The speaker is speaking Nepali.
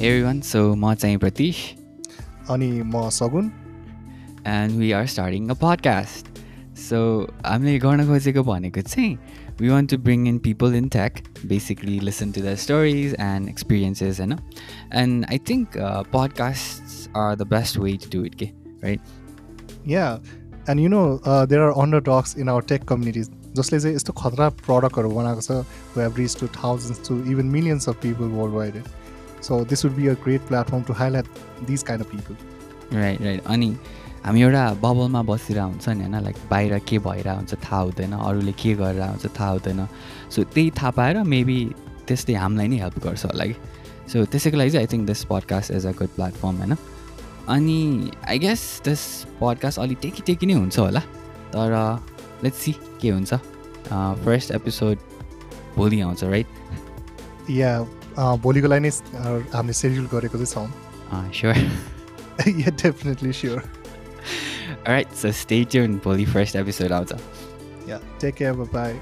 everyone, so म चाहिँ प्रतीश अनि म सगुन and we are starting a podcast. So हामीले गर्न खोजेको भनेको चाहिँ we want to bring in people in tech, basically listen to their stories and experiences, होइन and I think uh, podcasts are the best way to do it, के right? Yeah and you know there are under dogs in our tech communities जसले चाहिँ यस्तो खतरा प्रडक्टहरू बनाएको छ to thousands to even millions of people world wide so this would be a great platform to highlight this kind of people right right अनि हामी एउटा बबलमा बसिरहेको हुन्छ नि होइन लाइक बाहिर के भइरहेको हुन्छ थाहा हुँदैन अरूले के गरेर हुन्छ थाहा हुँदैन। सो त्यही थाहा पाएर मेबी त्यसले हामीलाई नै हेल्प गर्छ होला कि। सो त्यसैको लागि चाहिँ I think this podcast is a good platform होइन। अनि आई गेस दिस पडकास्ट अलिक टेकी टेकी नै हुन्छ होला। तर लेट्स सी के हुन्छ। फर्स्ट एपिसोड भोलि आउँछ राइट या भोलिको लागि नै uh, हामीले सेड्युल गरेको चाहिँ छौँ sure yeah definitely sure right so stay tune भोलि फर्स्ट एपिसोड आउँछ या टेक केयर बाई